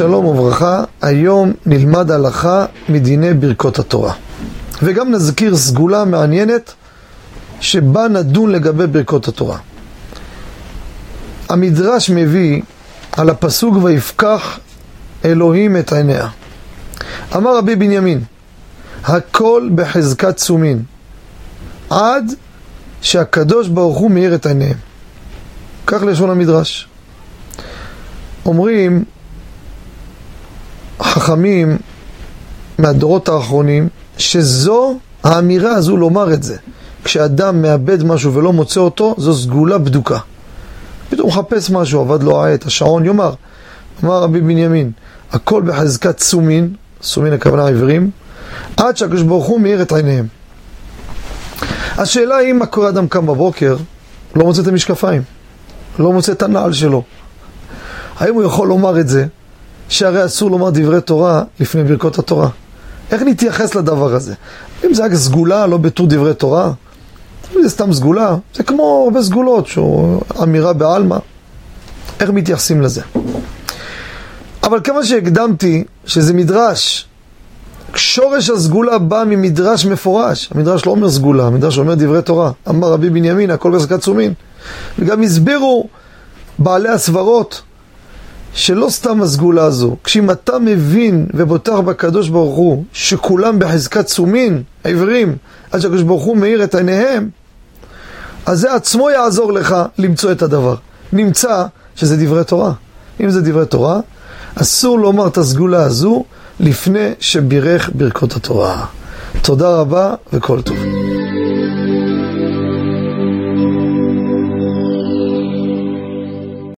שלום וברכה, היום נלמד הלכה מדיני ברכות התורה. וגם נזכיר סגולה מעניינת שבה נדון לגבי ברכות התורה. המדרש מביא על הפסוק ויפקח אלוהים את עיניה. אמר רבי בנימין, הכל בחזקת סומין, עד שהקדוש ברוך הוא מאיר את עיניהם. כך לשון המדרש. אומרים חכמים מהדורות האחרונים, שזו האמירה הזו לומר את זה. כשאדם מאבד משהו ולא מוצא אותו, זו סגולה בדוקה. פתאום מחפש משהו, עבד לו העט, השעון יאמר. אמר רבי בנימין, הכל בחזקת סומין, סומין הכוונה עיוורים, עד שהקדוש ברוך הוא מאיר את עיניהם. השאלה היא, מה קורה אדם קם בבוקר, לא מוצא את המשקפיים, לא מוצא את הנעל שלו. האם הוא יכול לומר את זה, שהרי אסור לומר דברי תורה לפני ברכות התורה? איך נתייחס לדבר הזה? אם זה רק סגולה, לא בתור דברי תורה, זה סתם סגולה, זה כמו הרבה סגולות, שהוא אמירה בעלמא. איך מתייחסים לזה? אבל כמה שהקדמתי שזה מדרש, שורש הסגולה בא ממדרש מפורש. המדרש לא אומר סגולה, המדרש אומר דברי תורה. אמר רבי בנימין, הכל בחזקת סומין. וגם הסבירו בעלי הסברות שלא סתם הסגולה הזו, כשאם אתה מבין ובוטח בקדוש ברוך הוא שכולם בחזקת סומין, העברים, עד שהקדוש ברוך הוא מאיר את עיניהם, אז זה עצמו יעזור לך למצוא את הדבר. נמצא שזה דברי תורה. אם זה דברי תורה, אסור לומר את הסגולה הזו לפני שבירך ברכות התורה. תודה רבה וכל טוב.